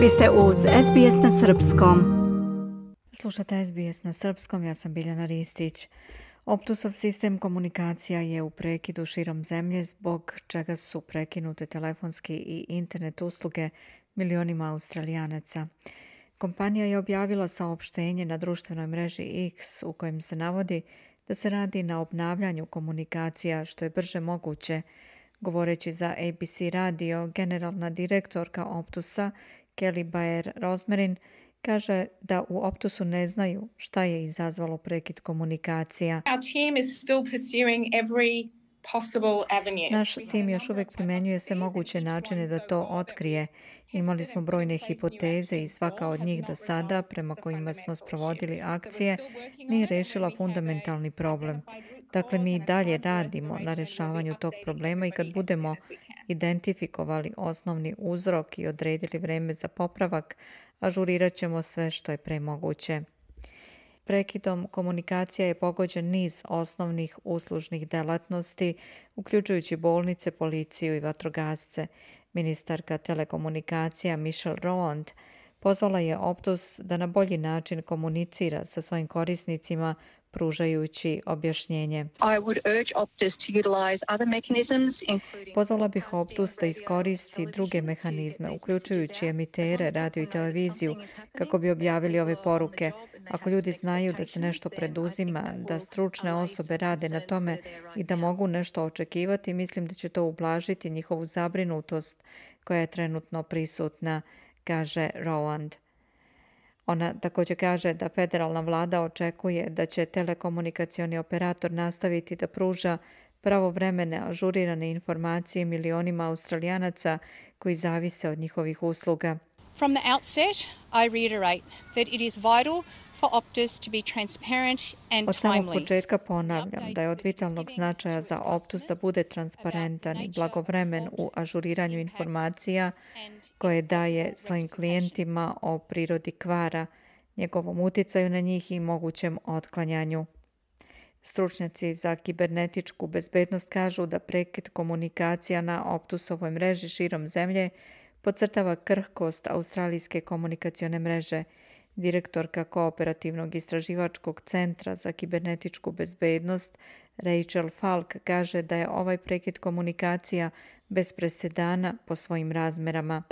Vi ste uz SBS na Srpskom. Slušate SBS na Srpskom, ja sam Biljana Ristić. Optusov sistem komunikacija je u prekidu širom zemlje zbog čega su prekinute telefonski i internet usluge milionima australijanaca. Kompanija je objavila saopštenje na društvenoj mreži X u kojem se navodi da se radi na obnavljanju komunikacija što je brže moguće. Govoreći za ABC radio, generalna direktorka Optusa Kelly Bayer Rosmarin kaže da u Optusu ne znaju šta je izazvalo prekid komunikacija. Naš tim još uvijek primjenjuje se moguće načine da to otkrije. Imali smo brojne hipoteze i svaka od njih do sada, prema kojima smo sprovodili akcije, nije rešila fundamentalni problem. Dakle, mi i dalje radimo na rješavanju tog problema i kad budemo identifikovali osnovni uzrok i odredili vreme za popravak, ažurirat ćemo sve što je premoguće. Prekidom komunikacija je pogođen niz osnovnih uslužnih delatnosti, uključujući bolnice, policiju i vatrogasce. Ministarka telekomunikacija Michelle Rowand pozvala je Optus da na bolji način komunicira sa svojim korisnicima pružajući objašnjenje. Pozvala bih Optus da iskoristi druge mehanizme, uključujući emitere, radio i televiziju, kako bi objavili ove poruke. Ako ljudi znaju da se nešto preduzima, da stručne osobe rade na tome i da mogu nešto očekivati, mislim da će to ublažiti njihovu zabrinutost koja je trenutno prisutna, kaže Rowland. Ona također kaže da federalna vlada očekuje da će telekomunikacioni operator nastaviti da pruža pravovremene ažurirane informacije milionima australijanaca koji zavise od njihovih usluga. From the outset, I reiterate that it is vital od samog početka ponavljam da je od vitalnog značaja za Optus da bude transparentan i blagovremen u ažuriranju informacija koje daje svojim klijentima o prirodi kvara, njegovom utjecaju na njih i mogućem otklanjanju. Stručnjaci za kibernetičku bezbednost kažu da prekid komunikacija na Optusovoj mreži širom zemlje podcrtava krhkost australijske komunikacione mreže – Direktorka Kooperativnog istraživačkog centra za kibernetičku bezbednost Rachel Falk kaže da je ovaj prekid komunikacija bez presedana po svojim razmerama.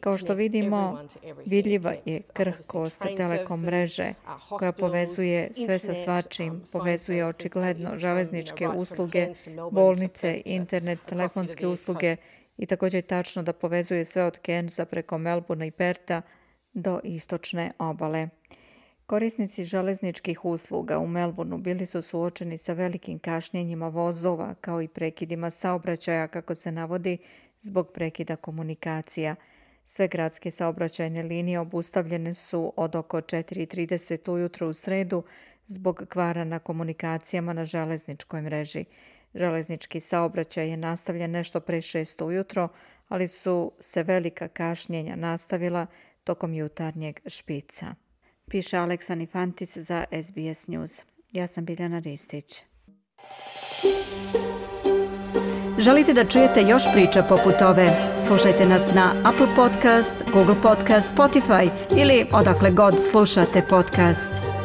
Kao što vidimo, vidljiva je krhkost telekom mreže koja povezuje sve sa svačim, povezuje očigledno železničke usluge, bolnice, internet, telefonske usluge i također je tačno da povezuje sve od Kensa preko Melbourne i Perta do istočne obale. Korisnici železničkih usluga u Melbourneu bili su suočeni sa velikim kašnjenjima vozova kao i prekidima saobraćaja kako se navodi zbog prekida komunikacija. Sve gradske saobraćajne linije obustavljene su od oko 4.30 ujutro u sredu zbog kvara na komunikacijama na železničkoj mreži. Železnički saobraćaj je nastavljen nešto pre šest ujutro, ali su se velika kašnjenja nastavila tokom jutarnjeg špica. Piše Aleksa Nifantis za SBS News. Ja sam Biljana Ristić. Želite da čujete još priča poput ove? Slušajte nas na Apple Podcast, Google Podcast, Spotify ili odakle god slušate podcast.